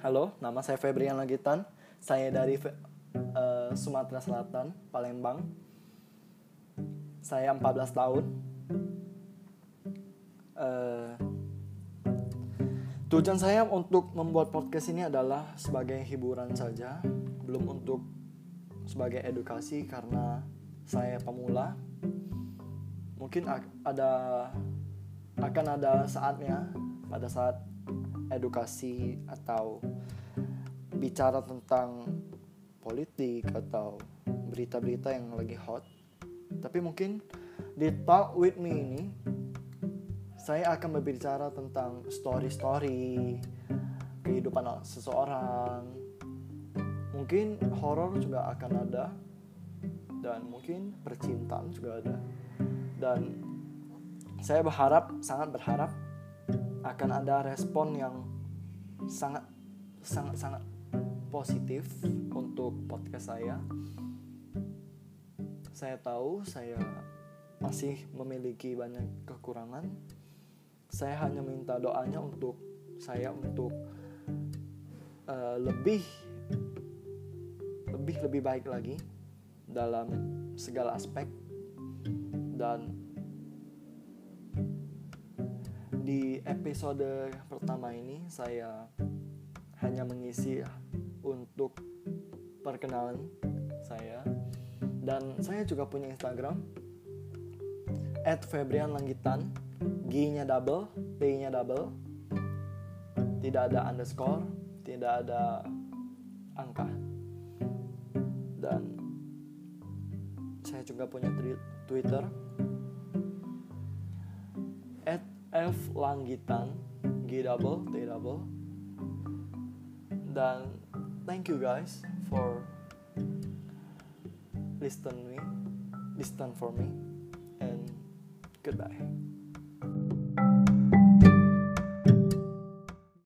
Halo, nama saya Febrian Lagitan. Saya dari uh, Sumatera Selatan, Palembang. Saya 14 tahun. Uh, tujuan saya untuk membuat podcast ini adalah sebagai hiburan saja, belum untuk sebagai edukasi karena saya pemula. Mungkin ada akan ada saatnya pada saat edukasi atau bicara tentang politik atau berita-berita yang lagi hot. Tapi mungkin di Talk With Me ini saya akan berbicara tentang story-story kehidupan seseorang. Mungkin horor juga akan ada dan mungkin percintaan juga ada. Dan saya berharap, sangat berharap akan ada respon yang sangat sangat sangat positif untuk podcast saya. Saya tahu saya masih memiliki banyak kekurangan. Saya hanya minta doanya untuk saya untuk uh, lebih lebih lebih baik lagi dalam segala aspek dan di episode pertama ini saya hanya mengisi untuk perkenalan saya. Dan saya juga punya Instagram at Febrian Langgitan G-nya double, P-nya double. Tidak ada underscore, tidak ada angka. Dan saya juga punya Twitter F Langgitan G double T double dan thank you guys for listen me listen for me and goodbye